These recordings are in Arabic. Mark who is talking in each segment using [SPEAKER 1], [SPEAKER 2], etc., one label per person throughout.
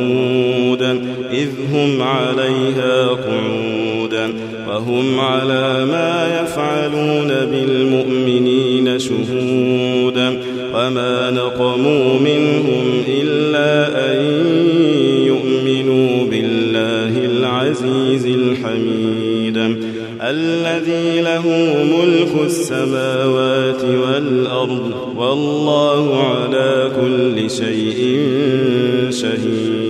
[SPEAKER 1] الوقود إذ هم عليها قعود وهم على ما يفعلون بالمؤمنين شهودا وما نقموا منهم إلا أن يؤمنوا بالله العزيز الحميد الذي له ملك السماوات والأرض والله على كل شيء شهيد.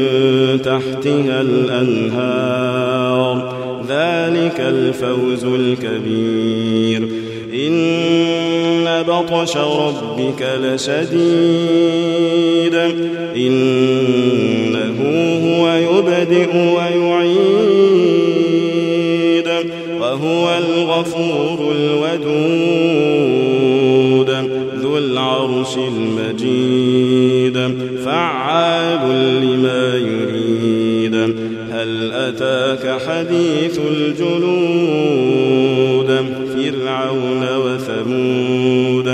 [SPEAKER 1] تحتها الأنهار. ذلك الفوز الكبير. إن بطش ربك لشديد. إنه هو يبدئ ويعيد. وهو الغفور الودود. ذو العرش المجيد. فعال لما يريد. أتاك حديث الجنود فرعون وثمود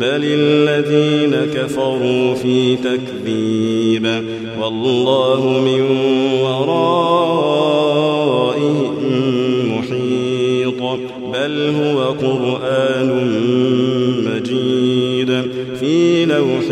[SPEAKER 1] بل الذين كفروا في تكذيب. والله من ورائهم محيط بل هو قرآن مجيد في لوح